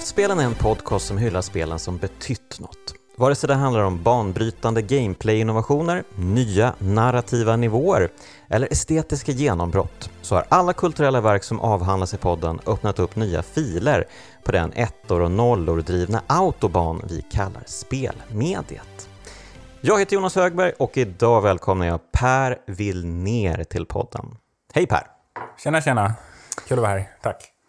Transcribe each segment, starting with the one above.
Kraftspelen är en podcast som hyllar spelen som betytt något. Vare sig det handlar om banbrytande gameplay-innovationer, nya narrativa nivåer eller estetiska genombrott så har alla kulturella verk som avhandlas i podden öppnat upp nya filer på den ettor och nollor drivna autobahn vi kallar spelmediet. Jag heter Jonas Högberg och idag välkomnar jag Per Villner till podden. Hej Per! Tjena, tjena. Kul att vara här. Tack.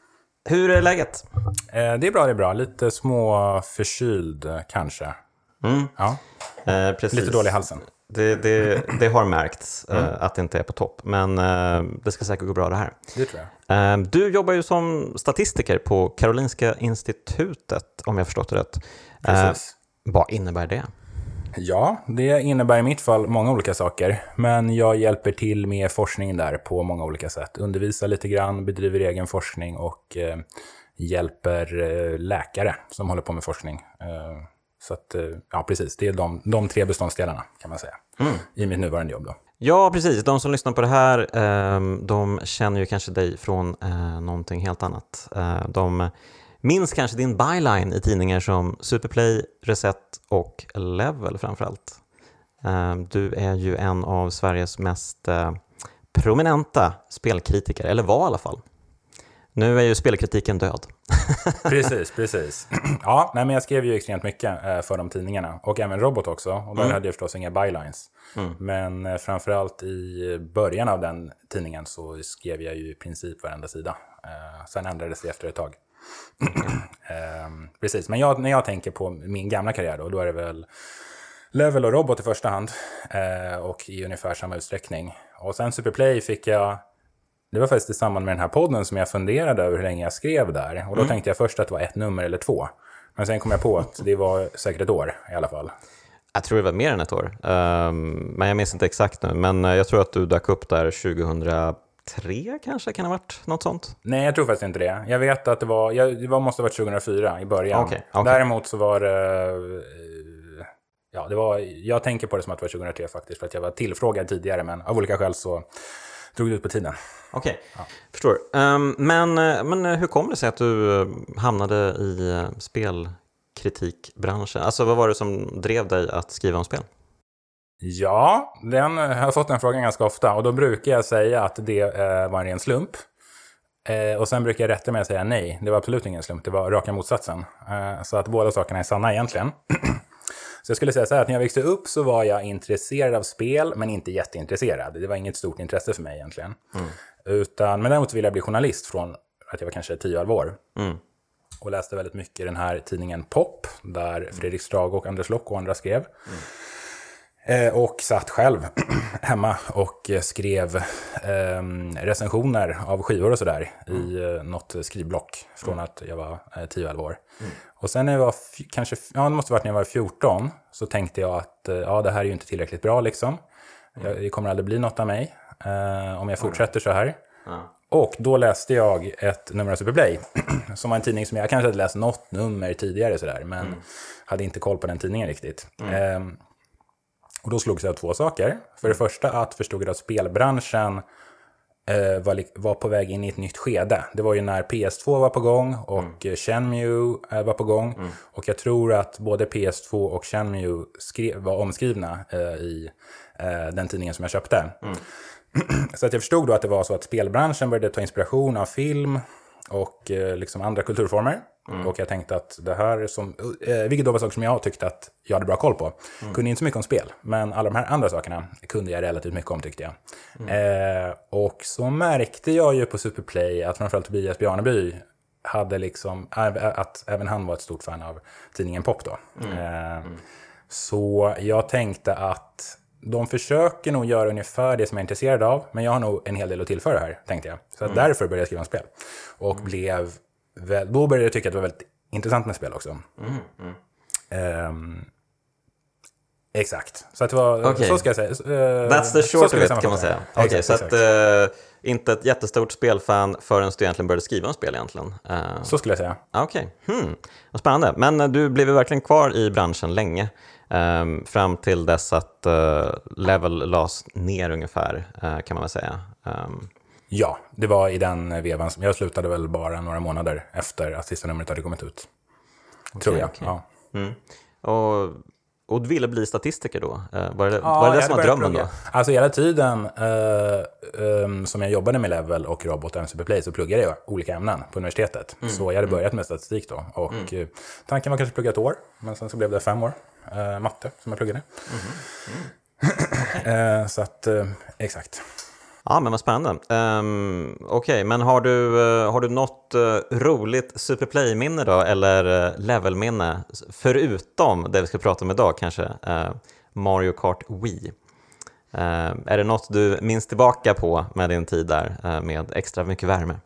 Hur är läget? Eh, det är bra, det är bra. Lite små förkyld eh, kanske. Mm. Ja. Eh, precis. Lite dålig i halsen. Det, det, det har märkts eh, att det inte är på topp, men eh, det ska säkert gå bra det här. Det tror jag. Eh, du jobbar ju som statistiker på Karolinska institutet, om jag förstått det rätt. Eh, Precis. vad innebär det? Ja, det innebär i mitt fall många olika saker. Men jag hjälper till med forskning där på många olika sätt. Undervisar lite grann, bedriver egen forskning och eh, hjälper eh, läkare som håller på med forskning. Eh, så att, eh, ja precis, det är de, de tre beståndsdelarna kan man säga. I mitt nuvarande jobb då. Ja, precis. De som lyssnar på det här, eh, de känner ju kanske dig från eh, någonting helt annat. Eh, de minns kanske din byline i tidningar som Superplay, Reset och Level framförallt. Eh, du är ju en av Sveriges mest eh, prominenta spelkritiker, eller var i alla fall. Nu är ju spelkritiken död. Precis, precis. Ja, nej, men jag skrev ju extremt mycket eh, för de tidningarna. Och även Robot också. Och där hade jag förstås inga bylines. Men eh, framförallt i början av den tidningen så skrev jag ju i princip varenda sida. Sen ändrades det efter ett tag. Ehm, Precis, men jag, när jag tänker på min gamla karriär då, då är det väl Level och Robot i första hand. eh, Och i ungefär samma utsträckning. Och sen Superplay fick jag det var faktiskt i samband med den här podden som jag funderade över hur länge jag skrev där. Och då tänkte jag först att det var ett nummer eller två. Men sen kom jag på att det var säkert ett år i alla fall. Jag tror det var mer än ett år, Ehm, men jag minns inte exakt nu. Men eh, jag tror att du dök upp där 2003 kanske, kan det ha varit något sånt? Nej, jag tror faktiskt inte det. Jag vet att det var, jag, det var, måste ha varit 2004 i början. Okej, okej. Däremot så var det... eh, Ja, det var, jag tänker på det som att det var 2003 faktiskt. För att jag var tillfrågad tidigare, men av olika skäl så drog det ut på tiden. Okej, förstår. Ehm, men, eh, men eh, hur kom det sig att du hamnade i spelkritikbranschen? Alltså vad var det som drev dig att skriva om spel? Ja, den, jag har fått den frågan ganska ofta och då brukar jag säga att det eh, var en ren slump. Eh, och sen brukar jag rätta med att säga nej, det var absolut ingen slump, det var raka motsatsen. Eh, så att båda sakerna är sanna egentligen. så jag skulle säga så här att när jag växte upp så var jag intresserad av spel, men inte jätteintresserad. Det var inget stort intresse för mig egentligen. Utan, men däremot ville jag bli journalist från att jag var kanske 10-11 år. Mm. Och läste väldigt mycket den här tidningen Pop, där Fredrik Strage och Anders Lock och andra skrev. Eh, och satt själv hemma och eh, skrev eh, recensioner av skivor och sådär i eh, något skrivblock från att jag var eh, 10-11 år. Och sen när jag var, kanske, ja det måste varit när jag var 14, så tänkte jag att eh, ja, det här är ju inte tillräckligt bra liksom. Jag, det kommer aldrig bli något av mig eh, om jag fortsätter så här. Och då läste jag ett nummer av Superplay, som var en tidning som jag kanske hade läst något nummer tidigare sådär, men hade inte koll på den tidningen riktigt. Och då slogs jag av två saker. För det första att förstod jag att spelbranschen eh, var, var på väg in i ett nytt skede. Det var ju när PS2 var på gång och mm. Shenmue eh, var på gång. Och jag tror att både PS2 och Shenmue var omskrivna eh, i eh, den tidningen som jag köpte. Så att jag förstod då att det var så att spelbranschen började ta inspiration av film och eh, liksom andra kulturformer. Och jag tänkte att det här, som, eh, vilket då var saker som jag tyckte att jag hade bra koll på. Kunde inte så mycket om spel, men alla de här andra sakerna kunde jag relativt mycket om tyckte jag. Eh, och så märkte jag ju på Superplay att framförallt Tobias Bjarneby hade liksom, att även han var ett stort fan av tidningen Pop då. Eh, Så jag tänkte att de försöker nog göra ungefär det som jag är intresserad av, men jag har nog en hel del att tillföra här, tänkte jag. Så att därför började jag skriva om spel. Och blev, väl, då började jag tycka att det var väldigt intressant med spel också. Ehm, exakt. Så att det var, Okej. så ska jag säga. Eh, That's the short of it kan man säga. Okej, det. så att eh, inte ett jättestort spelfan förrän du egentligen började skriva om spel egentligen. Eh, Så skulle jag säga. Okej, hmm. vad spännande. Men du blev ju verkligen kvar i branschen länge. ehm, fram till dess att Level lades ner ungefär, kan man väl säga. Ehm, Ja, det var i den vevan. Jag slutade väl bara några månader efter att sista numret hade kommit ut. tror jag. okej. Ja. Mm. Och, och du ville bli statistiker då? Eh, Var det Ja, var det, det som var drömmen då? Alltså hela tiden eh, ehm, som jag jobbade med Level och Robot och Superplay så pluggade jag olika ämnen på universitetet. Mm. Så jag hade börjat med statistik då. Och eh, tanken var kanske att plugga ett år, men sen så blev det fem år eh, matte som jag pluggade. Mm-hmm. Eh, så att, eh, exakt. Ja, men vad spännande. Um, Okej, men har du, uh, har du något uh, roligt Superplay-minne då, eller uh, levelminne, förutom det vi ska prata om idag kanske, uh, Mario Kart Wii? Ehm, är det något du minns tillbaka på med din tid där med extra mycket värme?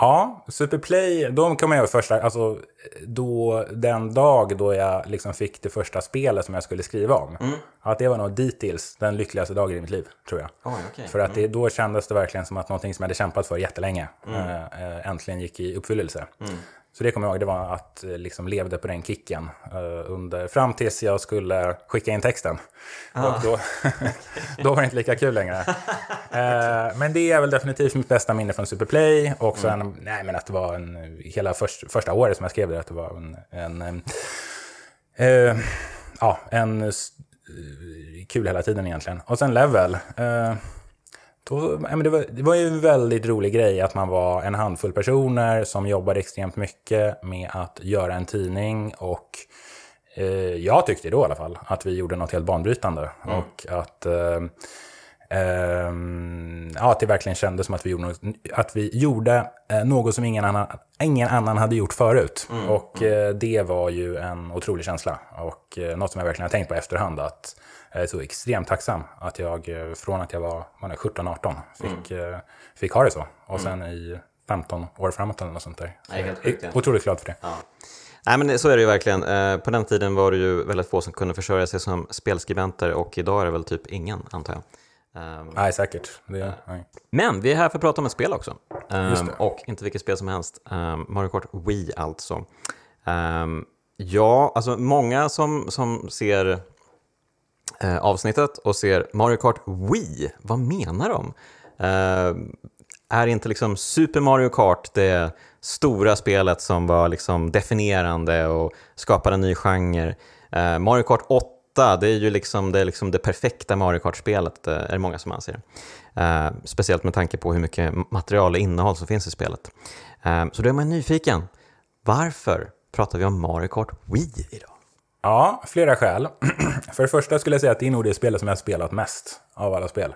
Ja, Superplay, då kommer jag ihåg första, alltså då, den dag då jag liksom fick det första spelet som jag skulle skriva om. Att det var nog dittills den lyckligaste dagen i mitt liv, tror jag. Oj, okej. För att det, då kändes det verkligen som att någonting som jag hade kämpat för jättelänge eh, eh, äntligen gick i uppfyllelse. Så det kommer jag ihåg, det var att eh, liksom levde på den kicken eh, under, fram tills jag skulle skicka in texten. Och då, då var det inte lika kul längre. Eh, men det är väl definitivt mitt bästa minne från Superplay. Och sen, nej men att det var en, hela först, första året som jag skrev det, att det var en, en eh, ja, en kul hela tiden egentligen. Och sen Level. Eh, då, men det, var, det var ju en väldigt rolig grej att man var en handfull personer som jobbade extremt mycket med att göra en tidning. Och eh, jag tyckte då i alla fall att vi gjorde något helt banbrytande. Och att, eh, ehm, ja, att det verkligen kändes som att vi gjorde något, att vi gjorde eh, något som ingen annan, ingen annan hade gjort förut. Och eh, det var ju en otrolig känsla. Och eh, något som jag verkligen har tänkt på efterhand. att jag är så extremt tacksam att jag eh, från att jag var 17-18 fick, eh, fick ha det så. Och sen i 15 år framåt eller något sånt där. Så Nej, helt sjukt, ja. otroligt glad för det. Nej, men så är det ju verkligen. Eh, På den tiden var det ju väldigt få som kunde försörja sig som spelskribenter och idag är det väl typ ingen, antar jag. Ehm, Nej, säkert. Det, nej. Men vi är här för att prata om ett spel också. Ehm, och inte vilket spel som helst. Um, Mario Kart Wii alltså. Ehm, ja, alltså många som, som ser Eh, avsnittet och ser Mario Kart Wii, vad menar de? Eh, är inte liksom Super Mario Kart det stora spelet som var liksom definierande och skapade en ny genre? Eh, Mario Kart 8, det är ju liksom det, är liksom det perfekta Mario Kart-spelet, eh, är det många som anser. Eh, speciellt med tanke på hur mycket material och innehåll som finns i spelet. Eh, så då är man nyfiken. Varför pratar vi om Mario Kart Wii idag? Ja, flera skäl. För det första skulle jag säga att det är nog det spelet som jag har spelat mest av alla spel.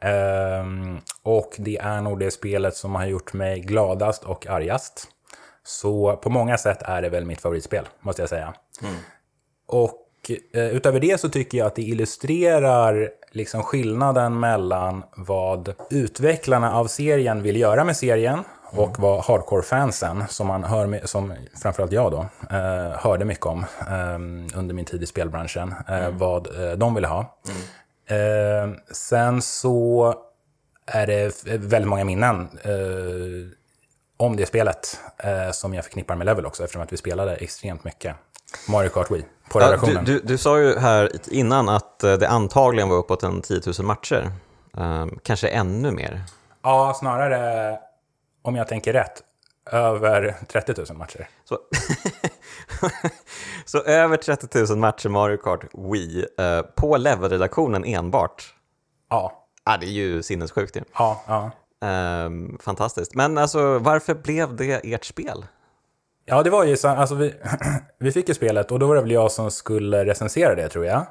Ehm, och det är nog det spelet som har gjort mig gladast och argast. Så på många sätt är det väl mitt favoritspel, måste jag säga. Och eh, utöver det så tycker jag att det illustrerar liksom skillnaden mellan vad utvecklarna av serien vill göra med serien och vad hardcore-fansen, som man hör, som framförallt jag då, eh, hörde mycket om eh, under min tid i spelbranschen, eh, vad eh, de ville ha. Eh, sen så är det väldigt många minnen eh, om det spelet som jag förknippar med Level också, eftersom att vi spelade extremt mycket Mario Kart Wii på Ja, redaktionen. du, du, du sa ju här innan att det antagligen var uppåt en 10 000 matcher. Ehm, kanske ännu mer. Ja, snarare, om jag tänker rätt, över 30 000 matcher. Så, så över 30 000 matcher Mario Kart Wii eh, på levelredaktionen enbart. Ja, Ah, det är ju sinnessjukt. ju. ja, ja. Ehm, fantastiskt. Men alltså, varför blev det ert spel? Ja, det var ju så, alltså vi, vi fick ju spelet och då var det väl jag som skulle recensera det tror jag.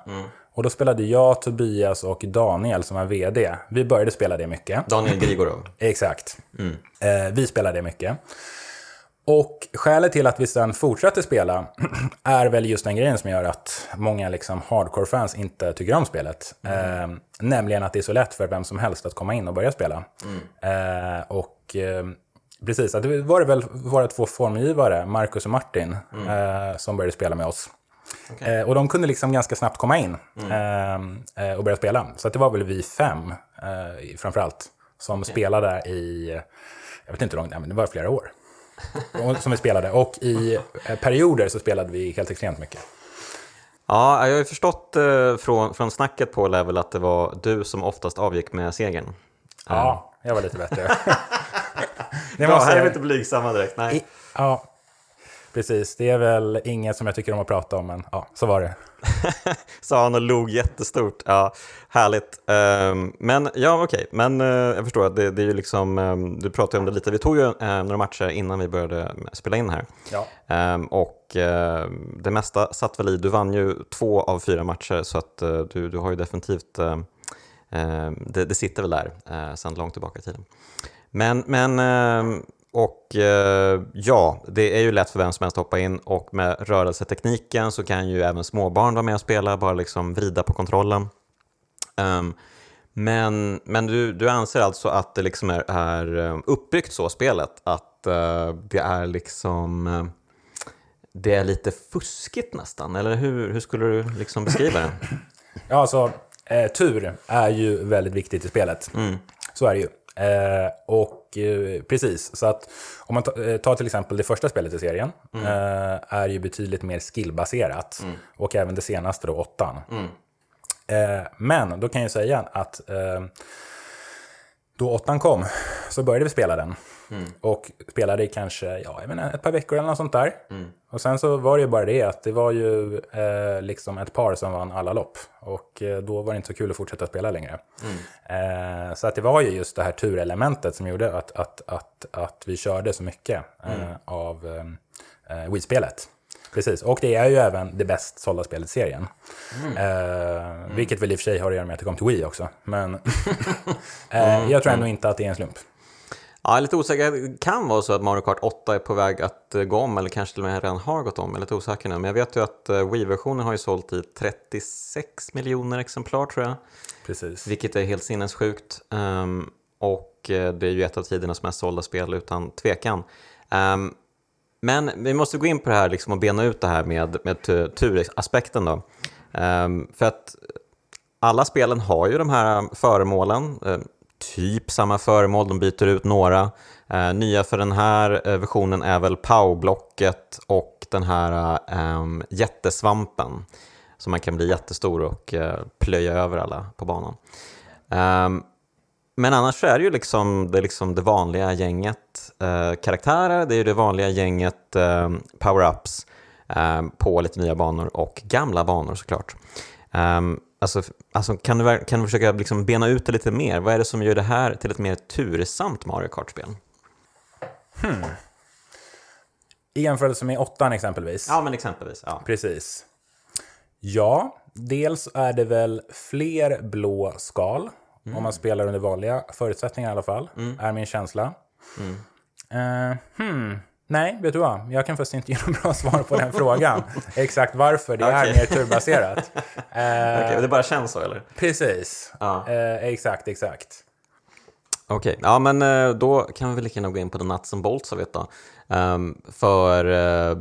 Och då spelade jag, Tobias och Daniel som var vd. Vi började spela det mycket. Daniel Grigorov. Exakt. Eh, vi spelade det mycket. Och skälet till att vi sen fortsatte spela är väl just den grejen som gör att många liksom hardcore-fans inte tycker om spelet. Eh, nämligen att det är så lätt för vem som helst att komma in och börja spela. Eh, och eh, precis, att det var det väl våra två formgivare, Marcus och Martin, eh, som började spela med oss. Eh, och de kunde liksom ganska snabbt komma in eh, eh, och börja spela. Så att det var väl vi fem, eh, framförallt, som spelade i, jag vet inte hur långt, men det var flera år. Som vi spelade. Och i perioder så spelade vi helt extremt mycket. Ja, jag har ju förstått från, från snacket på Level att det var du som oftast avgick med segern. Ja, jag var lite bättre. det ja, här är vi inte blygsamma direkt. Nej. I, ja, precis. Det är väl inget som jag tycker om att prata om, men ja, så var det. Sa han och log jättestort. Ja, härligt. Um, men ja, okej. Okay. Men uh, jag förstår att det, det är ju liksom, um, du pratade om det lite. Vi tog ju uh, några matcher innan vi började spela in här. Ja. Um, och uh, det mesta satt väl i. Du vann ju två av fyra matcher så att du, du har ju definitivt, det, det, sitter väl där uh, sedan långt tillbaka i tiden. Men, men och eh, ja, det är ju lätt för vem som helst att hoppa in och med rörelsetekniken så kan ju även småbarn vara med och spela, bara liksom vrida på kontrollen. Um, men men du, du anser alltså att det liksom är, är eh, uppbyggt så, spelet, att uh, det är liksom uh, det är lite fuskigt nästan, eller hur, hur skulle du liksom beskriva det? Ja, alltså eh, tur är ju väldigt viktigt i spelet. Mm. Så är det ju. Eh, och eh, precis, så att om man eh, tar till exempel det första spelet i serien, mm. Eh, är ju betydligt mer skillbaserat. Mm. Och även det senaste då, åttan. Mm. Eh, men då kan jag säga att då åttan kom så började vi spela den. Mm. Och spelade i kanske ja, jag menar, ett par veckor eller något sånt där. Mm. Och sen så var det ju bara det att det var ju eh, liksom ett par som vann alla lopp. Och eh, då var det inte så kul att fortsätta spela längre. Mm. Eh, så att det var ju just det här turelementet som gjorde att, att, att, att vi körde så mycket eh, mm. av eh, eh, Wii-spelet. Precis, och det är ju även det bäst sålda spelet i serien. Mm. Eh, mm. Vilket väl i och för sig har att göra med att det kom till Wii också. Men eh, jag tror ändå inte att det är en slump. Ja, lite osäker. Det kan vara så att Mario Kart 8 är på väg att eh, gå om eller kanske till och med redan har gått om. Jag är lite osäker nu. Men jag vet ju att eh, Wii-versionen har ju sålt i 36 miljoner exemplar tror jag. Precis. Vilket är helt sinnessjukt. Um, och eh, det är ju ett av tidernas mest sålda spel utan tvekan. Um, men vi måste gå in på det här liksom och bena ut det här med, med turaspekten då. Um, för att alla spelen har ju de här föremålen typ samma föremål, de byter ut några. Eh, nya för den här eh, versionen är väl powerblocket och den här eh, jättesvampen. Så man kan bli jättestor och eh, plöja över alla på banan. Ehm, men annars så är det ju liksom det, liksom det vanliga gänget eh, karaktärer, det är ju det vanliga gänget eh, power-ups eh, på lite nya banor och gamla banor såklart. Um, Alltså, alltså kan, du, kan du försöka liksom bena ut det lite mer? Vad är det som gör det här till ett mer tursamt Mario Kart-spel? Hmm. I jämförelse med åttan exempelvis? Ja, men exempelvis. Ja. Precis. Ja, dels är det väl fler blå skal, mm. om man spelar under vanliga förutsättningar i alla fall, mm. är min känsla. Mm. Uh, hmm. Nej, vet du vad? Jag kan faktiskt inte ge något bra svar på den frågan. Exakt varför det okay. är mer turbaserat. eh, okay, det bara känns så eller? Precis. Ja. Eh, exakt, exakt. Okej, okay. ja men eh, då kan vi lika gärna gå in på the nuts and bolts av det då. Um, för uh,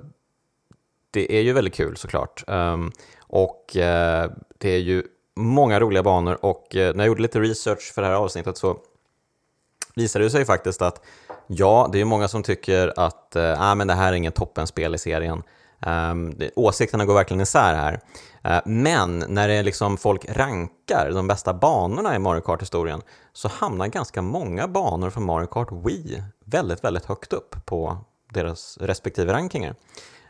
det är ju väldigt kul såklart. Um, och uh, det är ju många roliga banor och uh, när jag gjorde lite research för det här avsnittet så visade det sig faktiskt att Ja, det är många som tycker att äh, men det här är inget toppenspel i serien. Um, det, åsikterna går verkligen isär här. Uh, men när det är liksom folk rankar de bästa banorna i Mario Kart-historien så hamnar ganska många banor från Mario Kart Wii väldigt, väldigt högt upp på deras respektive rankingar.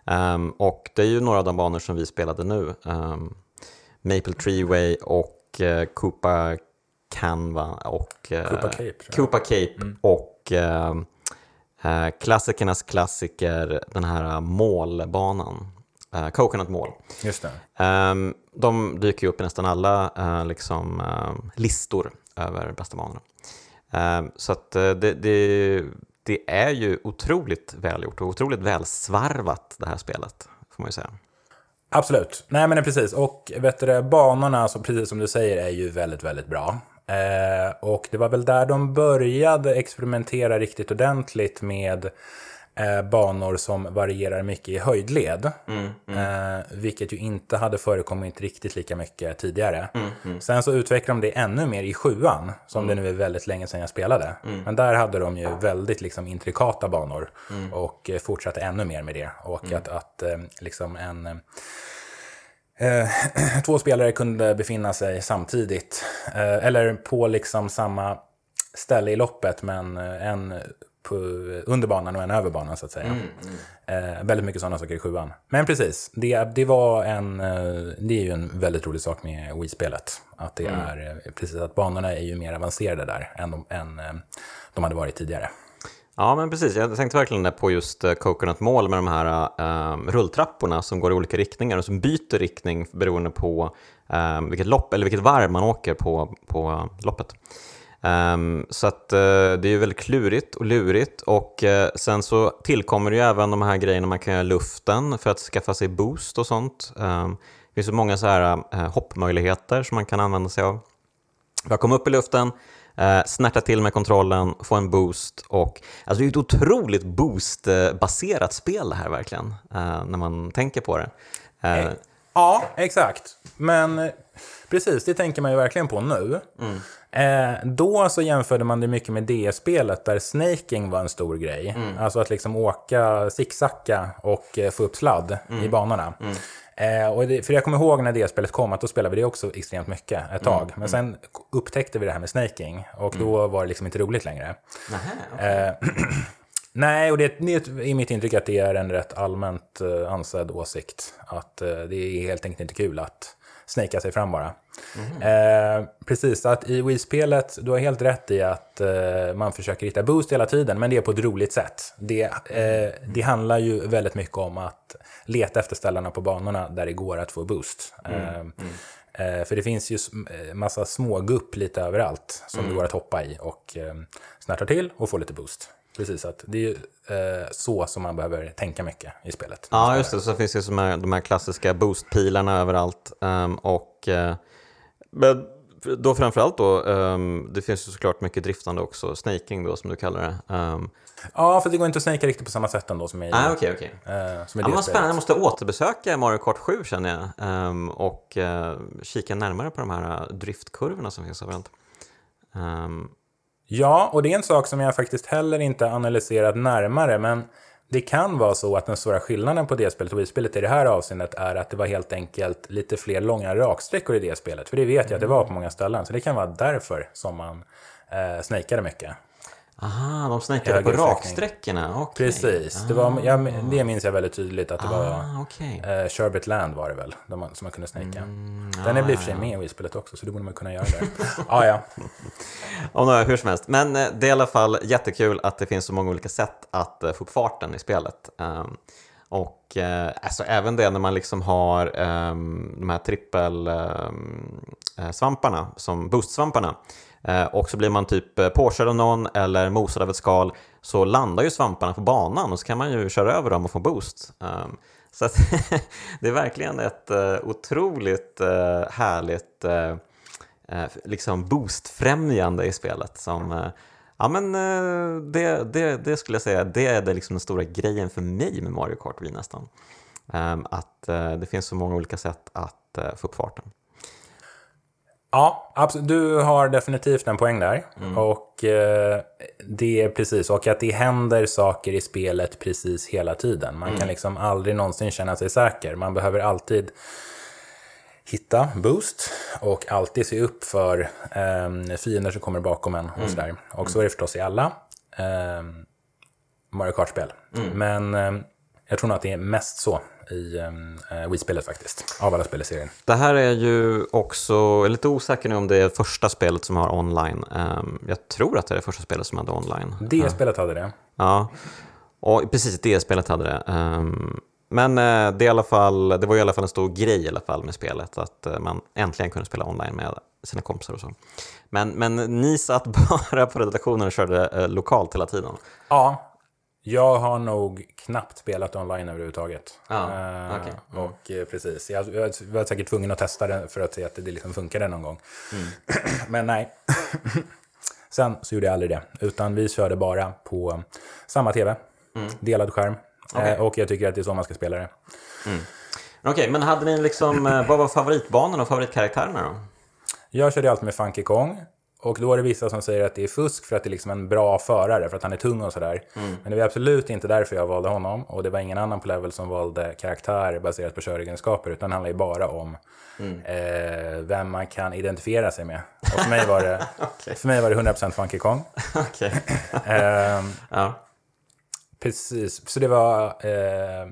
Um, och det är ju några av de banor som vi spelade nu. Um, Maple Treeway och uh, Koopa Canva och uh, Koopa Cape, Koopa Cape mm. och uh, uh, klassikernas klassiker, den här målbanan. Coconut Mall. Just det. Um, de dyker ju upp i nästan alla liksom, listor över bästa banorna. Um, så att det, det, det, är ju otroligt välgjort och otroligt välsvarvat det här spelet, får man ju säga. Absolut. Nej men precis. Och vet du, banorna, så precis som du säger, är ju väldigt, väldigt bra. Eh, och det var väl där de började experimentera riktigt ordentligt med eh, banor som varierar mycket i höjdled. Mm, mm. Eh, vilket ju inte hade förekommit riktigt lika mycket tidigare. Mm, mm. Sen så utvecklade de det ännu mer i sjuan, som det mm. nu är väldigt länge sedan jag spelade. Mm. Men där hade de ju väldigt liksom, intrikata banor och eh, fortsatte ännu mer med det. Och att, att eh, liksom en Eh, två spelare kunde befinna sig samtidigt, eh, eller på liksom samma ställe i loppet, men eh, en på, under banan och en över banan så att säga. Eh, väldigt mycket sådana saker i sjuan. Men precis, det, det var en, eh, det är ju en väldigt rolig sak med Wii-spelet. Att det är, eh, precis att banorna är ju mer avancerade där än de, än, de hade varit tidigare. Ja, men precis. Jag tänkte verkligen på just eh, Coconut Mall med de här eh, rulltrapporna som går i olika riktningar och som byter riktning beroende på eh, vilket lopp eller vilket varv man åker på, på loppet. Um, så att uh, det är ju väldigt klurigt och lurigt och uh, sen så tillkommer det ju även de här grejerna man kan göra i luften för att skaffa sig boost och sånt. Um, det finns så många så här uh, hoppmöjligheter som man kan använda sig av. Jag kom upp i luften, uh, snärta till med kontrollen, få en boost och alltså det är ett otroligt boostbaserat spel det här verkligen, när man tänker på det. Ja, exakt. Men precis, det tänker man ju verkligen på nu. Mm. Eh, då så jämförde man det mycket med DS-spelet där snaking var en stor grej. Mm. Alltså att liksom åka, zigzacka och eh, få upp sladd mm. i banorna. Mm. Eh, och det, för jag kommer ihåg när DS-spelet kom att då spelade vi det också extremt mycket ett tag. Mm. Men sen upptäckte vi det här med snaking och då mm. var det liksom inte roligt längre. Nähä, okay. eh, Nej, och det, det är mitt intryck att det är en rätt allmänt ansedd åsikt. Att det är helt enkelt inte kul att snaka sig fram bara. Mm. Eh, precis, att i Wii-spelet, du har helt rätt i att eh, man försöker hitta boost hela tiden, men det är på ett roligt sätt. Det, eh, det handlar ju väldigt mycket om att leta efter ställena på banorna där det går att få boost. Mm. Eh, mm. Eh, för det finns ju eh, massa smågupp lite överallt som mm. det går att hoppa i och eh, snärta till och få lite boost. Precis, att det är ju eh, så som man behöver tänka mycket i spelet. Ja, just det. Så finns det ju här, de här klassiska boostpilarna överallt. Um, och eh, men då framförallt då, um, det finns ju såklart mycket driftande också, snaking då som du kallar det. Um, ja, för det går inte att snaka riktigt på samma sätt ändå som i ah, okay, okay. Uh, som i ja, spännande, jag måste återbesöka Mario Kart 7 känner jag um, och uh, kika närmare på de här driftkurvorna som finns överallt. Um, Ja, och det är en sak som jag faktiskt heller inte analyserat närmare, men det kan vara så att den stora skillnaden på det spelet och Wii-spelet i det här avseendet är att det var helt enkelt lite fler långa raksträckor i det spelet. För det vet jag att det var på många ställen, så det kan vara därför som man eh, snakade mycket. Aha, de snäckade på raksträckorna? Okay. Precis, det, var, jag, det minns jag väldigt tydligt att det ah, var okay. eh, Sherbet Land var det väl, de, som man kunde snäcka. Mm, Den är ah, i och för sig med i spelet också, så det borde man kunna göra där. ah, ja. Om några, hur som helst. Men eh, det är i alla fall jättekul att det finns så många olika sätt att uh, få upp farten i spelet. Um, och uh, alltså, även det när man liksom har um, de här trippelsvamparna, um, som boostsvamparna. Eh, och så blir man typ eh, påkörd av någon eller mosad av ett skal så landar ju svamparna på banan och så kan man ju köra över dem och få boost. Ehm, så det är verkligen ett eh, otroligt härligt liksom boostfrämjande i spelet som Ja men det, det, det, skulle jag säga, det är det liksom den stora grejen för mig med Mario Kart Wii nästan. Ehm, att det finns så många olika sätt att få upp farten. Ja, absolut. Du har definitivt en poäng där. Mm. Och eh, det är precis, och att det händer saker i spelet precis hela tiden. Man mm. kan liksom aldrig någonsin känna sig säker. Man behöver alltid hitta boost och alltid se upp för eh, fiender som kommer bakom en och mm. sådär. Och så är det förstås i alla eh, Mario Kart-spel. Mm. Men eh, jag tror nog att det är mest så i eh, Wii-spelet faktiskt, av alla spel i serien. Det här är ju också, jag är lite osäker nu om det är första spelet som har online. Um, jag tror att det är det första spelet som hade online. Det spelet hade det. Ja, och precis det spelet hade det. Um, men uh, det, i alla fall, det var i alla fall en stor grej i alla fall med spelet, att uh, man äntligen kunde spela online med sina kompisar och så. Men, men ni satt bara på redaktionen och körde uh, lokalt hela tiden? Ja, jag har nog knappt spelat online överhuvudtaget. Ah, okay. mm. Och eh, precis, jag, var säkert tvungen att testa det för att se att det liksom funkade någon gång. Mm. Men nej. Sen så gjorde jag aldrig det, utan vi körde bara på samma tv, mm. delad skärm. Okay. Eh, och jag tycker att det är så man ska spela det. Mm. Okej, okay, men hade ni liksom, eh, vad var favoritbanan och favoritkaraktärerna då? Jag körde alltid med Funky Kong. Och då är det vissa som säger att det är fusk för att det är liksom en bra förare, för att han är tung och sådär. Mm. Men det var absolut inte därför jag valde honom. Och det var ingen annan på level som valde karaktär baserat på köregenskaper, utan det handlar ju bara om Mm. eh, vem man kan identifiera sig med. Och för mig var det, för mig var det 100% Funky Kong. Okej. Ehm, Ja. Precis, så det var eh,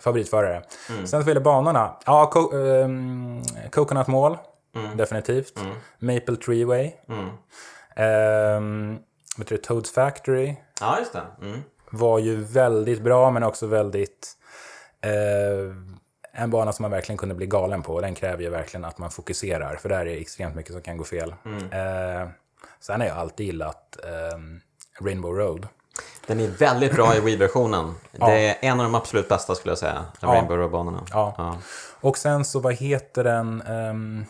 favoritförare. Sen så det banorna. Ja, co ehm, Coconut Mall, definitivt. Maple Treeway. Um, vet du, Toads Factory ja, just det. Mm. var ju väldigt bra, men också väldigt... Eh, en bana som man verkligen kunde bli galen på. Den kräver ju verkligen att man fokuserar, för där är det extremt mycket som kan gå fel. Eh, sen har jag alltid gillat ehm, Rainbow Road. Den är väldigt bra i Wii-versionen. Det är en av de absolut bästa skulle jag säga, Rainbow Road-banorna. Ja. Ja. Och sen så, vad heter den? Um,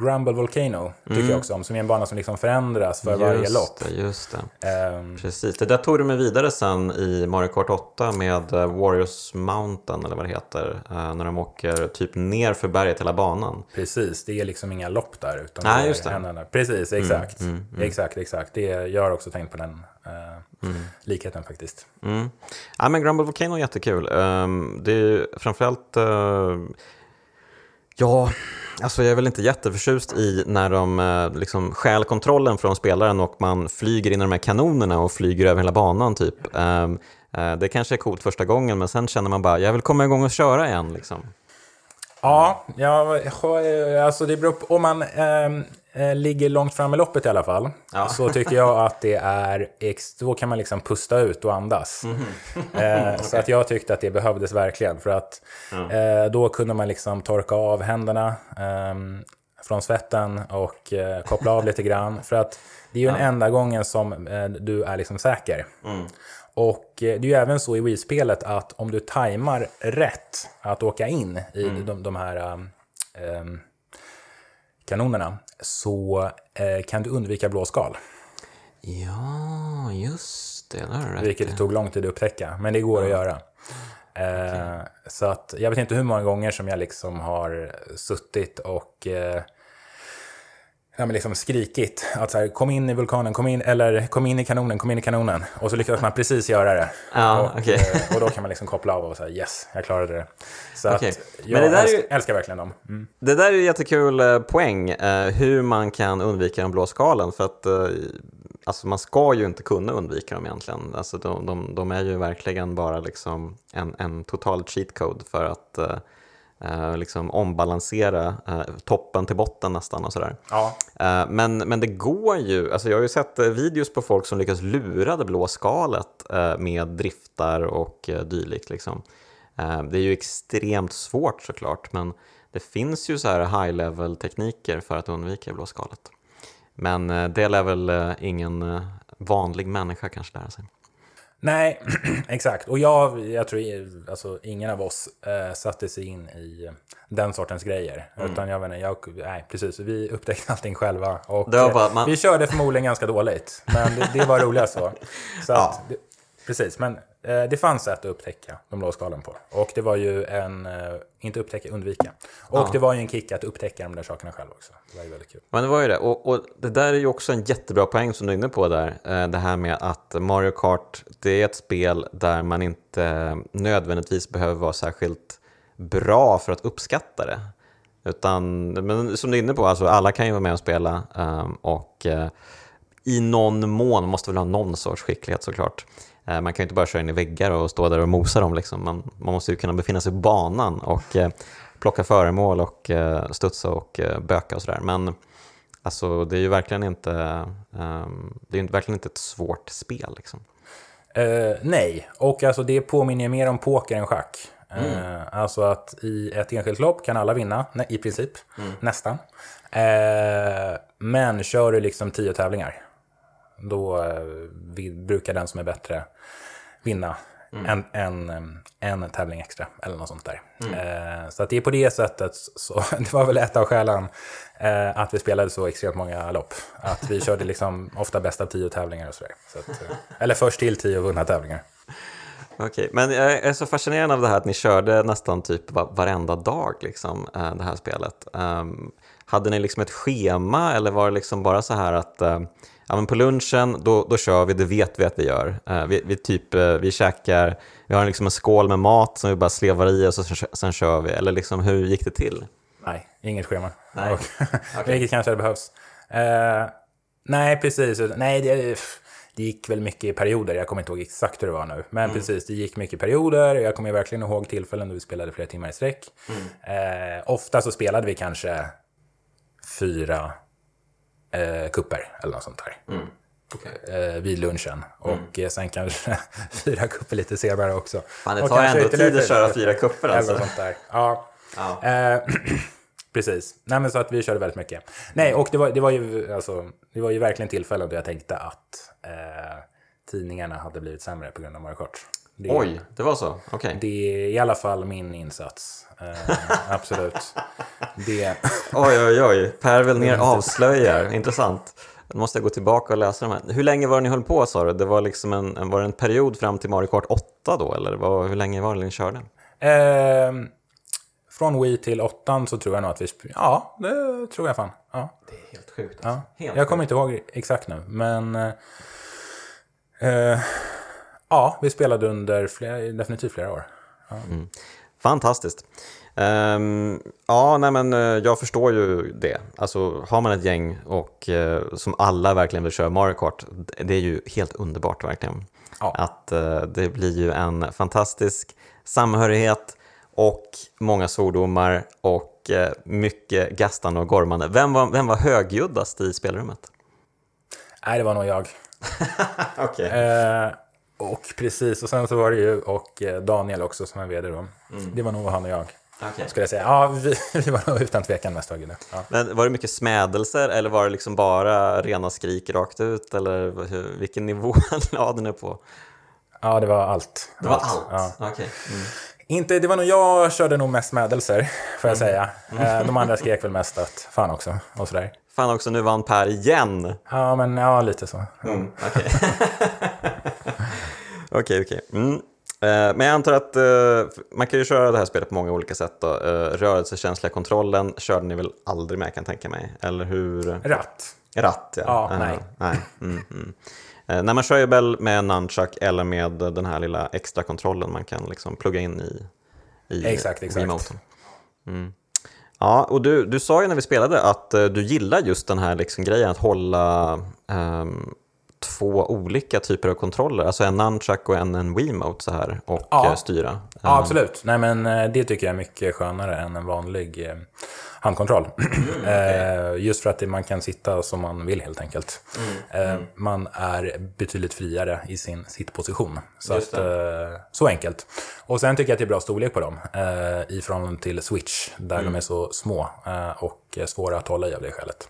Grumble Volcano tycker jag också om, som är en bana som liksom förändras för varje Just lopp. det, just det. Ehm, Precis, det där tog du mig vidare sen i Mario Kart 8 med eh, Warriors Mountain eller vad det heter. eh, När de åker typ ner för berget hela banan. precis, det är liksom inga lopp där. Utan Nej, just det. enda- Precis, exakt. mm, Exakt, exakt. Det, jag har också tänkt på den eh, likheten faktiskt. Mm. Ja, men Grumble Volcano är jättekul. Um, det är framförallt ja, alltså jag är väl inte jätteförtjust i när de eh, liksom stjäl kontrollen från spelaren och man flyger in i de här kanonerna och flyger över hela banan typ. Ehm, eh, det kanske är coolt första gången men sen känner man bara, jag vill komma igång och köra igen liksom. Ja, ja, alltså det beror på, om man eh, ligger långt fram i loppet i alla fall, Ja. så tycker jag att det är, då kan man liksom pusta ut och andas. eh, Så att jag tyckte att det behövdes verkligen, för att eh, då kunde man liksom torka av händerna ehm, från svetten och eh, koppla av lite grann. För att det är ju den enda gången som eh, du är liksom säker. Och eh, det är ju även så i Wii-spelet att om du tajmar rätt att åka in i de, de här um, kanonerna så eh, kan du undvika blåskal. Ja, just det. det rätt Vilket i. tog lång tid att upptäcka, men det går att göra. Eh, Så att jag vet inte hur många gånger som jag liksom har suttit och eh, ja, men liksom skrikit att så här, kom in i vulkanen, kom in, eller kom in i kanonen, kom in i kanonen. Och så lyckades man precis göra det. Ja, och, okej. eh, och då kan man liksom koppla av och säga yes, jag klarade det. Så Okej. att Men jag det där är ju- älskar, älskar verkligen dem. Mm. Det där är ju jättekul eh, poäng, eh, hur man kan undvika de blå skalen. För att alltså man ska ju inte kunna undvika dem egentligen. Alltså de, de, de är ju verkligen bara liksom en, en total cheat code för att eh, liksom ombalansera eh, toppen till botten nästan och sådär. Ja, Eh, Men, men det går ju, alltså jag har ju sett eh, videos på folk som lyckas lura det blå skalet eh, med driftar och eh, dylikt. Liksom. Eh, Det är ju extremt svårt såklart, men det finns ju så här high level tekniker för att undvika det blå skalet. Men det lär väl ingen vanlig människa kanske lära sig. Nej, exakt. Och jag, jag tror alltså, ingen av oss eh, satte sig in i den sortens grejer. Mm. Utan jag vet inte, jag, nej, precis. Vi upptäckte allting själva. Och, eh, bara- man- Vi körde förmodligen ganska dåligt. Men det, det var roligast så. så Ja. att, det, precis, men eh, det fanns att upptäcka de blå skalen på. Och det var ju en, eh, inte upptäcka, undvika. Och Ja. det var ju en kick att upptäcka de där sakerna själv också. Det var ju väldigt kul. Men det var ju det. Och, och det där är ju också en jättebra poäng som du är inne på där. Eh, Det här med att Mario Kart, det är ett spel där man inte nödvändigtvis behöver vara särskilt bra för att uppskatta det. Utan, men som du är inne på, alltså alla kan ju vara med och spela. Och eh, i någon mån, måste väl ha någon sorts skicklighet såklart. Eh, Man kan ju inte bara köra in i väggar och stå där och mosa dem. Liksom. Man, man måste ju kunna befinna sig på banan och eh, plocka föremål och eh, studsa och eh, böka och sådär. Men alltså, det är ju verkligen inte, ehm, det är ju verkligen inte ett svårt spel. Liksom. Eh, nej, och alltså det påminner mer om poker än schack. Mm. Eh, alltså att i ett enskilt lopp kan alla vinna, i princip, Mm. nästan. Eh, men kör du liksom tio tävlingar, då eh, vi, brukar den som är bättre vinna Mm. en, en, eh, en tävling extra, eller något sånt där. Mm. Eh, så att det är på det sättet, så, det var väl ett av skälen eh, att vi spelade så extremt många lopp. Att vi körde liksom ofta bäst av tio tävlingar och sådär. Så att, eh, eller först till tio vunna tävlingar. Okej, men jag är så fascinerad av det här att ni körde nästan typ va- varenda dag liksom, det här spelet. Ehm, hade ni liksom ett schema eller var det liksom bara så här att ja, men på lunchen då, då kör vi, det vet vi att vi gör. Eh, vi, vi, typ, eh, vi käkar, vi har liksom en skål med mat som vi bara slevar i och så, sen, kör vi. Eller liksom, hur gick det till? Nej, inget schema. Nej. Och, Vilket kanske hade behövs. Eh, nej, precis. Nej, det, det gick väl mycket i perioder. Jag kommer inte ihåg exakt hur det var nu. Men precis, det gick mycket i perioder. Jag kommer verkligen ihåg tillfällen då vi spelade flera timmar i sträck. Eh, ofta så spelade vi kanske fyra eh, kupper eller något sånt där. Eh, vid lunchen. Och eh, sen kanske fyra kupper lite senare också. Fan, det tar ändå tid att köra fyra kupper Eller alltså. något sånt där. Ja. Ja. Eh, precis. Nej, men så att vi körde väldigt mycket. Nej, och det var, det var, ju, alltså, det var ju verkligen tillfällen då jag tänkte att eh, tidningarna hade blivit sämre på grund av Mario Kart. Det, Oj, det var så? Okej. Det är i alla fall min insats. Eh, absolut. Det, Oj, oj, oj. Per vill ner avslöjar. Intressant. Nu måste jag gå tillbaka och läsa de här. Hur länge var det ni höll på sa du? Det var, liksom en, var det en period fram till Mario Kart 8 då? Eller vad, hur länge var det ni körde? eh, från Wii till 8 så tror jag nog att vi... Ja, det tror jag fan. Ja. Det är helt sjukt. Ja. Helt Jag kommer inte ihåg exakt nu, men... Eh, ja, vi spelade under flera, definitivt flera år. Fantastiskt. Ehm, ja, nej men eh, jag förstår ju det. Alltså har man ett gäng och eh, som alla verkligen vill köra Mario Kart, det är ju helt underbart verkligen. Ja. Att eh, det blir ju en fantastisk samhörighet och många svordomar och eh, mycket gastande och gormande. Vem var, vem var högljuddast i spelrummet? Nej, det var nog jag. Okej. Och precis, och sen så var det ju och eh, Daniel också som är vd då. Det var nog han och jag. Okej. Skulle jag säga. Ja, vi, vi var nog utan tvekan mest högljudda. Ja. Men var det mycket smädelser eller var det liksom bara rena skrik rakt ut? Eller hur, vilken nivå lade ni på? ja, det var allt. Det var allt? Ja. Okej. Mm. Inte, det var nog jag körde nog mest mädelser, får jag säga. Eh, de andra skrek väl mest att fan också och sådär. Fan också, nu vann Per igen! Ja, men ja, lite så. Okej. Okej, okej. Mm. Eh, Men jag antar att eh, man kan ju köra det här spelet på många olika sätt. Då. Eh, Rörelsekänsliga kontrollen körde ni väl aldrig med kan jag tänka mig? Eller hur? Ratt. Ratt, ja. Ja, Eh, nej. nej. Mm, mm. Nej, man kör ju väl med nunchuck eller med den här lilla extra kontrollen man kan liksom plugga in i, i Exakt, exakt. remoten. Mm. Ja, och du, du sa ju när vi spelade att du gillar just den här liksom grejen att hålla ehm, två olika typer av kontroller, alltså en nunchuck och en, en Wiimote så här och Ja. eh, styra. Ja, absolut. Nej, men eh, det tycker jag är mycket skönare än en vanlig eh, handkontroll. eh, just för att man kan sitta som man vill helt enkelt. Eh, man är betydligt friare i sin sittposition. Så, att, så enkelt. Och sen tycker jag att det är bra storlek på dem i förhållande till Switch, där de är så små och svåra att hålla i av det skälet.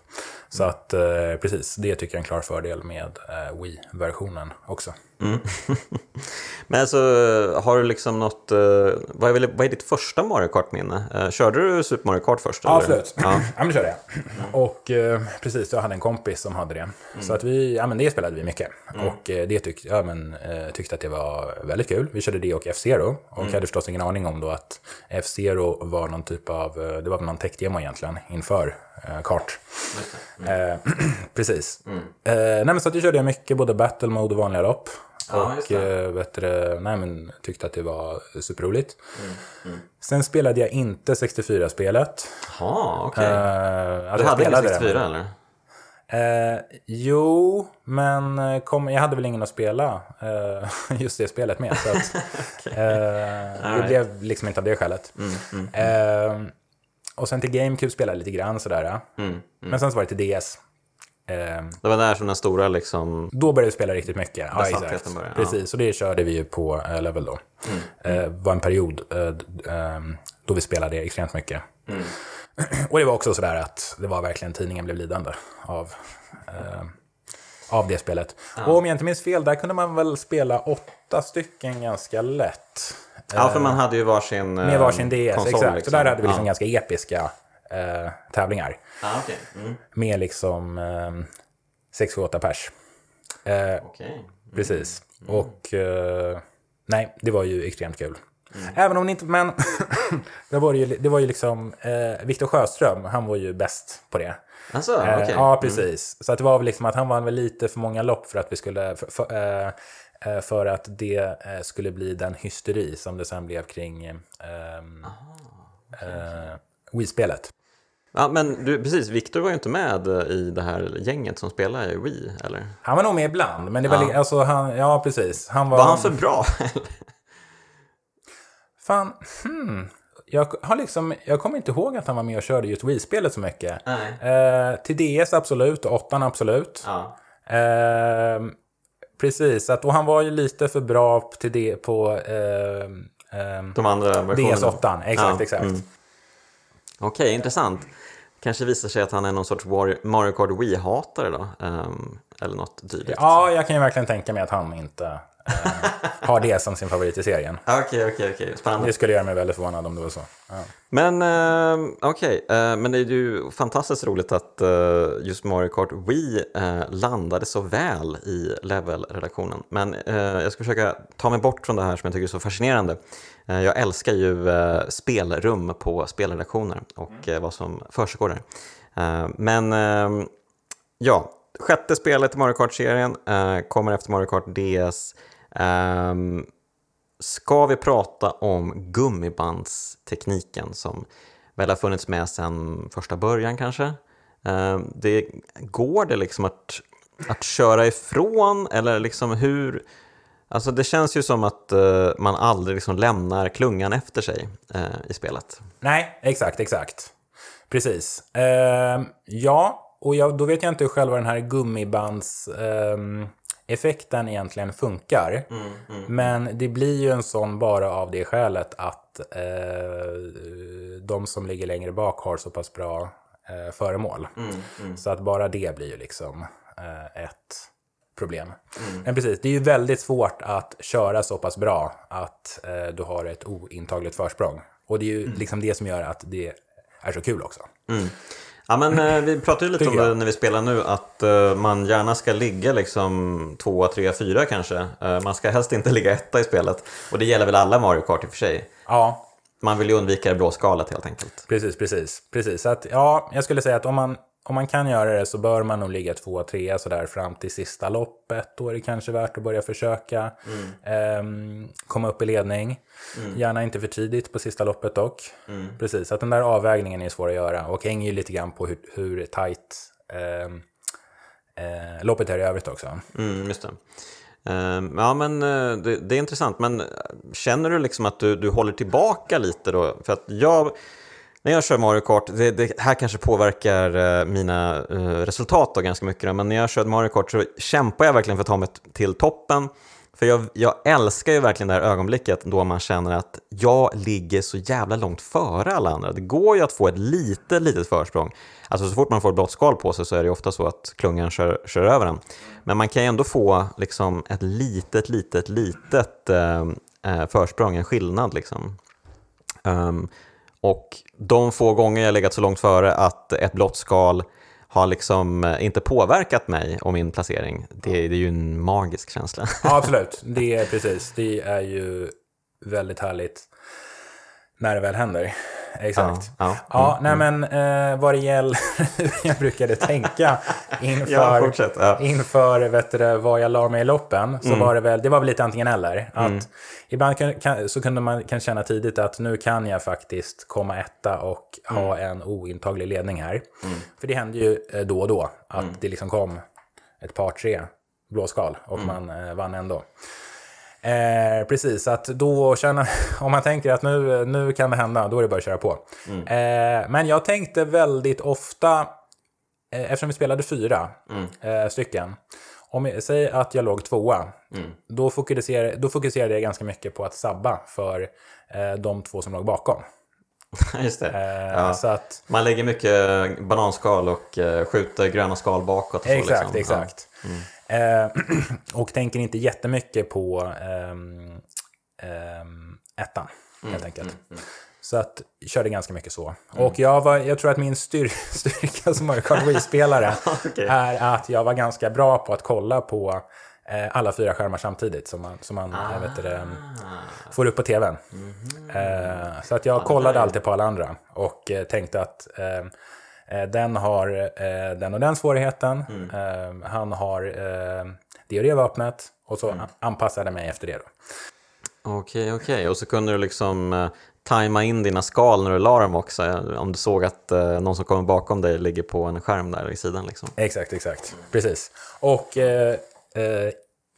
Så att eh, precis, det tycker jag är en klar fördel med Wii-versionen också. Men alltså, har du liksom något, eh, vad är, vad är ditt första Mario Kart-minne? Eh, Körde du Super Mario Kart först? Ja, eller? absolut. Ja. Ja, men det körde jag. Och eh, precis, jag hade en kompis som hade det. Så att vi, ja men det spelade vi mycket. Och eh, det tyck, ja, men, tyckte att det var väldigt kul. Vi körde det och F-Zero. Och hade förstås ingen aning om då att F-Zero var någon typ av, det var någon tech-demo egentligen inför kart. Eh, precis. Eh, nej men så att det körde jag mycket, både battle mode och vanliga lopp. Ja, och det. eh, vet du, nej, men, tyckte att det var superroligt. Sen spelade jag inte 64-spelet. Jaha, okej. Uh, du hade ingen 64 eller? Eh, jo, men eh, kom, jag hade väl ingen att spela eh, just det spelet med. Så att, eh, det blev liksom inte av det skälet. Eh, och sen till GameCube spelade jag lite grann sådär. Men sen så var det till DS. Eh, Det var där som den stora liksom... då började vi spela riktigt mycket. Ja, exakt. började, ja. Precis, och det körde vi ju på eh, Level då. Det var en period eh, ehm, då vi spelade extremt mycket. Och det var också sådär att det var verkligen tidningen blev lidande av, eh, av det spelet. Och om jag inte minns fel, där kunde man väl spela åtta stycken ganska lätt. Ja, för man hade ju varsin eh, Med varsin DS, konsol, exakt. liksom. Så där hade vi liksom ja. ganska episka eh, tävlingar. Ja, okej. Mm. Med liksom eh, 6-8 pers. Eh, Okej. Precis. Och... Eh, nej, det var ju extremt kul. Även om det inte, men det, var ju, det var ju liksom, eh, Viktor Sjöström, han var ju bäst på det. Alltså, Eh, okej. Ja, precis. Så att det var väl liksom att han vann väl lite för många lopp för att vi skulle, för, för, eh, eh, för att det skulle bli den hysteri som det sen blev kring eh, eh, Wii-spelet. Ja, men du, precis, Viktor var ju inte med eh, i det här gänget som spelar i Wii, eller? Han var nog med ibland, men det var, Ja. alltså han, ja precis. Han var, Var han för bra? Fan, hmm. Jag har liksom, jag kommer inte ihåg att han var med och körde just Wii-spelet så mycket. Nej. Eh, till DS absolut, och åttan absolut. ja. Eh, precis, att, och han var ju lite för bra till det på eh, eh, De andra versionerna? DS8. Exakt, Ja, exakt. mm. Okej, intressant. Kanske visar sig att han är någon sorts Mario Kart Wii-hatare då? Um, eller något dylikt. Ja, jag kan ju verkligen tänka mig att han inte har det som sin favorit i serien. Okej, okej, okej. Spännande. Det skulle göra mig väldigt förvånad om det var så. Ja. Men eh, okej, eh, men det är ju fantastiskt roligt att eh, just Mario Kart Wii eh, landade så väl i Level-redaktionen. Men eh, jag ska försöka ta mig bort från det här som jag tycker är så fascinerande. Eh, jag älskar ju spelrum på spelredaktioner och eh, vad som försiggår där. Men eh, ja, sjätte spelet i Mario Kart-serien kommer efter Mario Kart DS. Um, ska vi prata om gummibandstekniken som väl har funnits med sedan första början kanske? Um, Det, går det liksom att, att köra ifrån eller liksom hur? Alltså det känns ju som att uh, man aldrig liksom lämnar klungan efter sig uh, i spelet. Nej, exakt, exakt. Precis. Uh, ja, och jag, då vet jag inte hur själva den här gummibands... ehm, effekten egentligen funkar. Men det blir ju en sån bara av det skälet att eh, de som ligger längre bak har så pass bra eh, föremål. Så att bara det blir ju liksom eh, ett problem. Men precis, det är ju väldigt svårt att köra så pass bra att eh, du har ett ointagligt försprång. Och det är ju liksom det som gör att det är så kul också. Ja, men eh, vi pratade ju lite om det när vi spelar nu, att eh, man gärna ska ligga liksom tvåa, trea, fyra kanske. Eh, man ska helst inte ligga etta i spelet. Och det gäller väl alla Mario Kart i och för sig. Ja, Man vill ju undvika det blå skalet helt enkelt. Precis, precis. precis. Så att, ja, jag skulle säga att om man, om man kan göra det så bör man nog ligga tvåa, trea sådär fram till sista loppet. Då är det kanske värt att börja försöka ehm, komma upp i ledning. Gärna inte för tidigt på sista loppet dock. Precis, så att den där avvägningen är svår att göra och hänger ju lite grann på hur, hur tajt ehm, eh, loppet är i övrigt också. Mm, just det. Ehm, Ja, men eh, det, det är intressant. Men eh, känner du liksom att du, du håller tillbaka lite då? För att jag, när jag kör Mario Kart, det, det här kanske påverkar eh, mina eh, resultat då ganska mycket, då, men när jag kör Mario Kart så kämpar jag verkligen för att ta mig till toppen. För jag, jag älskar ju verkligen det här ögonblicket då man känner att jag ligger så jävla långt före alla andra. Det går ju att få ett litet, litet försprång. Alltså så fort man får ett blått skal på sig så är det ju ofta så att klungan kör, kör över en. Men man kan ju ändå få liksom ett litet, litet, litet eh, eh försprång, en skillnad liksom. Um, och de få gånger jag legat så långt före att ett blått skal har liksom eh, inte påverkat mig och min placering. Det, det är ju en magisk känsla. Ja, absolut. Det är precis. Det är ju väldigt härligt när det väl händer. Exakt. Ja, Ja, ja. nej men eh, vad det gäller hur jag brukade tänka inför, Ja, ja. inför vet du, vad jag la mig i loppen, så Mm. var det väl, det var väl lite antingen eller. Att Ibland kan, kan, så kunde man kan känna tidigt att nu kan jag faktiskt komma etta och ha Mm. en ointaglig ledning här. För det hände ju eh, då och då att Mm. det liksom kom ett par, tre blåskal och man eh, vann ändå. Eh, precis, att då känna, om man tänker att nu, nu kan det hända, då är det bara att köra på. Eh, men jag tänkte väldigt ofta, eh, eftersom vi spelade fyra eh, stycken, om jag säger att jag låg tvåa, då, fokuserade, då fokuserade jag ganska mycket på att sabba för eh, de två som låg bakom. Just det. Eh, Ja. Så att, Man lägger mycket bananskal och skjuter gröna skal bakåt. Och Exakt, liksom. exakt. Eh, och tänker inte jättemyck på ehm, ehm, ettan, helt enkelt. Så att körde ganska mycket så. Och jag, var, jag tror att min styr, styrka som Mario Kart Wii-spelare Okej. är att jag var ganska bra på att kolla på eh, alla fyra skärmar samtidigt som man, som man ah. vet det, får upp på tvn. Mm eh, så att jag kollade alltid på alla andra och eh, tänkte att eh, eh, den har eh, den och den svårigheten. Mm. han har det och det vapnet och så mm. anpassade jag mig efter det. Då. Okej, okej. Och så kunde du liksom tajma in dina skal när du la dem också, om du såg att eh, någon som kommer bakom dig ligger på en skärm där i sidan. Liksom. Exakt, exakt. Precis. Och eh, eh,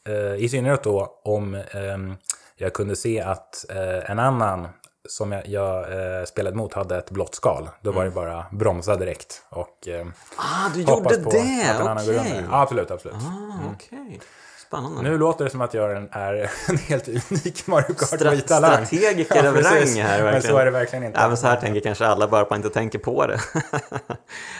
eh i synnerhet då om ehm, jag kunde se att eh, en annan som jag, jag eh, spelade mot hade ett blått skal. Då var det mm. bara bromsa direkt och eh, Ah, du gjorde det! Okej! Okay. Ja, absolut, absolut. Ah, mm. okay. Spännande. Nu låter det som att jag är en helt unik Mario Kart Stra Strategiker av rang här. Verkligen. Men så är det verkligen inte. Ja, men så här tänker kanske alla bara på att inte tänker på det.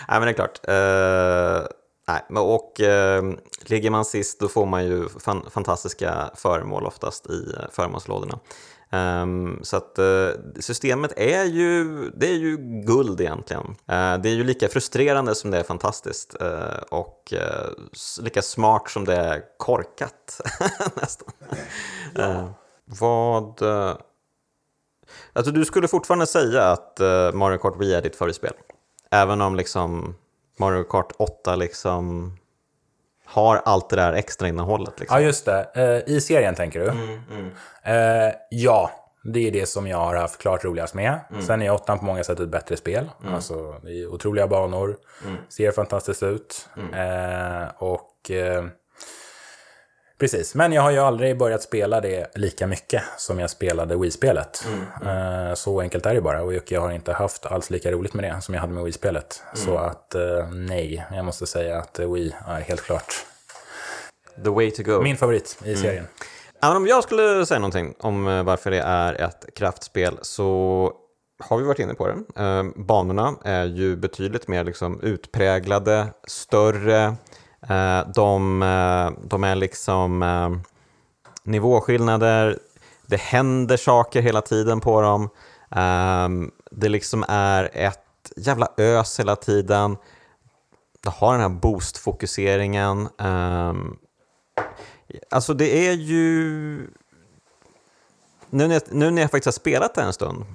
nej, men det är klart. Uh, nej, och uh, ligger man sist då får man ju fan, fantastiska föremål oftast i uh, förmånslådorna. Um, så att uh, systemet är ju, det är ju guld egentligen. Uh, det är ju lika frustrerande som det är fantastiskt uh, och lika smart som det är korkat nästan. Ja. vad... Alltså du skulle fortfarande säga att Mario Kart Wii är ditt favoritspel? Även om liksom Mario Kart 8 liksom har allt det där extra innehållet. Liksom. Ja, just det. Uh, I serien tänker du? Mm, mm. Uh, ja, det är det som jag har haft klart roligast med. Mm. Sen är åttan på många sätt ett bättre spel. Mm. Alltså, det är otroliga banor, mm. ser fantastiskt ut. Uh, och Precis, men jag har ju aldrig börjat spela det lika mycket som jag spelade Wii-spelet. Mm, mm. Så enkelt är det bara och jag har inte haft alls lika roligt med det som jag hade med Wii-spelet. Mm. Så att nej, jag måste säga att Wii är helt klart The way to go. Min favorit i mm. serien. Även om jag skulle säga någonting om eh, varför det är ett kraftspel så har vi varit inne på det. Eh, banorna är ju betydligt mer liksom utpräglade, större. Eh, de, eh, de är liksom eh, nivåskillnader, det händer saker hela tiden på dem. Ehm, det liksom är ett jävla ös hela tiden. Det har den här boost-fokuseringen. Ehm, alltså det är ju... Nu när, jag, nu när jag faktiskt har spelat det en stund.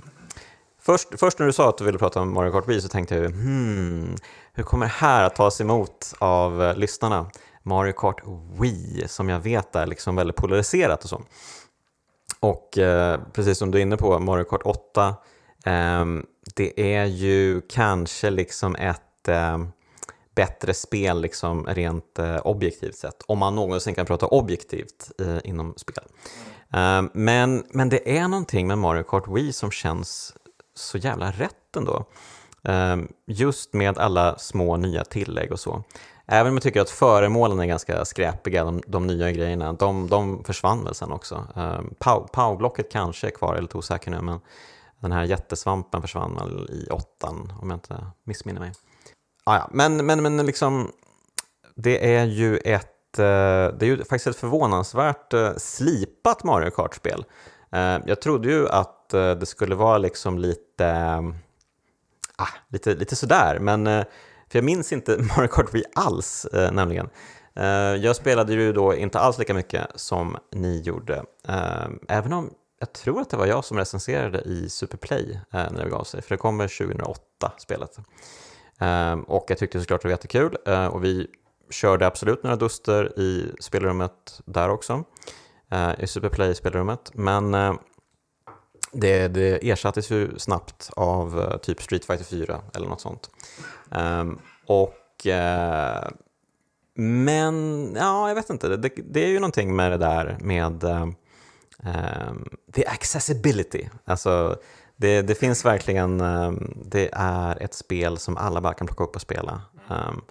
Först, först när du sa att du ville prata om Mario Kart Wii så tänkte jag hmm, hur kommer det här att tas emot av uh, lyssnarna? Mario Kart Wii som jag vet är liksom väldigt polariserat och så. Och uh, precis som du är inne på, Mario Kart 8, um, ehm, det är ju kanske liksom ett um, bättre spel liksom rent eh, objektivt sett. Om man någonsin kan prata objektivt eh, inom spel. Mm. men, men det är någonting med Mario Kart Wii som känns så jävla rätt ändå. Ehm, just med alla små nya tillägg och så. Även om jag tycker att föremålen är ganska skräpiga, de, de nya grejerna, de, de försvann väl sen också. Ehm, Powerblocket kanske är kvar, jag är lite osäker nu, men den här jättesvampen försvann väl i åttan, om jag inte missminner mig. Ah, ja. men, men, men liksom, det är ju ett, eh, det är ju faktiskt ett förvånansvärt eh, slipat Mario Kart-spel. Ehm, jag trodde ju att Eh, det skulle vara liksom lite, eh, ah, lite, lite sådär, men eh, för jag minns inte Mario Kart Wii alls nämligen. Jag spelade ju då inte alls lika mycket som ni gjorde, även om jag tror att det var jag som recenserade i Superplay när det begav sig, för det kommer 2008, spelet. Och jag tyckte såklart det var jättekul och vi körde absolut några duster i spelrummet där också, i Superplay-spelrummet. Men det, det ersattes ju snabbt av eh, typ Street Fighter 4 eller något sånt. Um, och eh, men, ja, jag vet inte. Det, det, är ju någonting med det där med um, the accessibility. Alltså, det, det, finns verkligen, ehm, det är ett spel som alla bara kan plocka upp och spela. Um,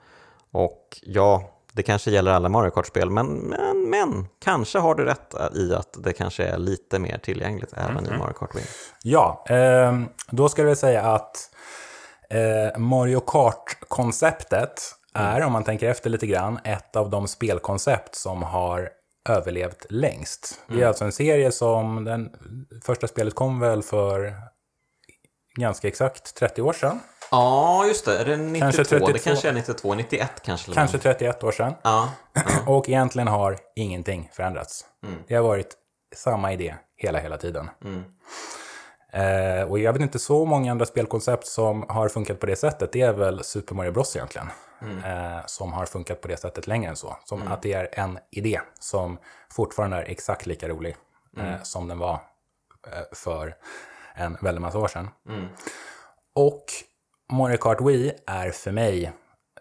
och ja, det kanske gäller alla Mario Kart-spel, men, men, men, kanske har du rätt i att det kanske är lite mer tillgängligt även mm. i mm-hmm. Mario Kart Wii. Ja, eh, då ska vi säga att eh, Mario Kart-konceptet mm. är, om man tänker efter lite grann, ett av de spelkoncept som har överlevt längst. Mm. Det är mm. alltså en serie som, den första spelet kom väl för ganska exakt 30 år sedan. Ja, just det. Är det 92? Kanske 32. Det kanske är 92, 91 kanske. Kanske något. 31 år sedan. Ja, Och egentligen har ingenting förändrats. Det har varit samma idé hela, hela tiden. Eh, och jag vet inte så många andra spelkoncept som har funkat på det sättet. Det är väl Super Mario Bros egentligen. Eh, som har funkat på det sättet längre än så. Som att det är en idé som fortfarande är exakt lika rolig eh, som den var eh, för en väldig massa år sedan. Och Mario Kart Wii är för mig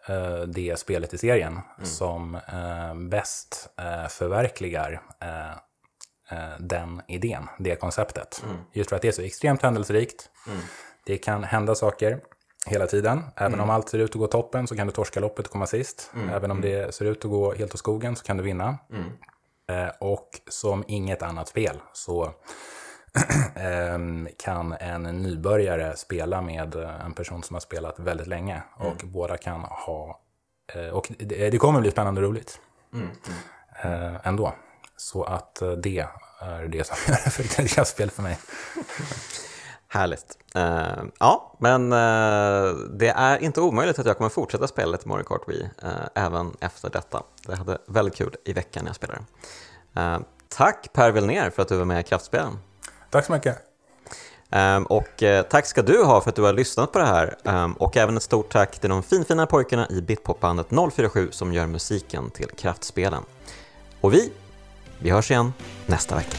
eh, det spelet i serien som eh, bäst eh, förverkligar eh, eh, den idén, det konceptet. Just för att det är så extremt händelserikt. Det kan hända saker hela tiden. Även om allt ser ut att gå toppen så kan du torska loppet och komma sist. Även om det ser ut att gå helt åt skogen så kan du vinna. Eh, och som inget annat spel så kan en nybörjare spela med eh, en person som har spelat väldigt länge. Och båda kan ha... eh, Och det, det kommer bli spännande och roligt. Eh, ändå. Så att eh, det är det som gör det för ett jazzspel för mig. Härligt. Eh, ja, men eh, det är inte omöjligt att jag kommer fortsätta spela lite Mario Kart Wii eh, även efter detta. Det hade väldigt kul i veckan när jag spelade. Eh, tack Per Vilnér för att du var med i Kraftspelen. Tack så mycket. Ehm, och eh, tack ska du ha för att du har lyssnat på det här. Ehm, och även ett stort tack till de finfina pojkarna i Bitpopbandet 047 som gör musiken till Kraftspelen. Och vi, vi hörs igen nästa vecka.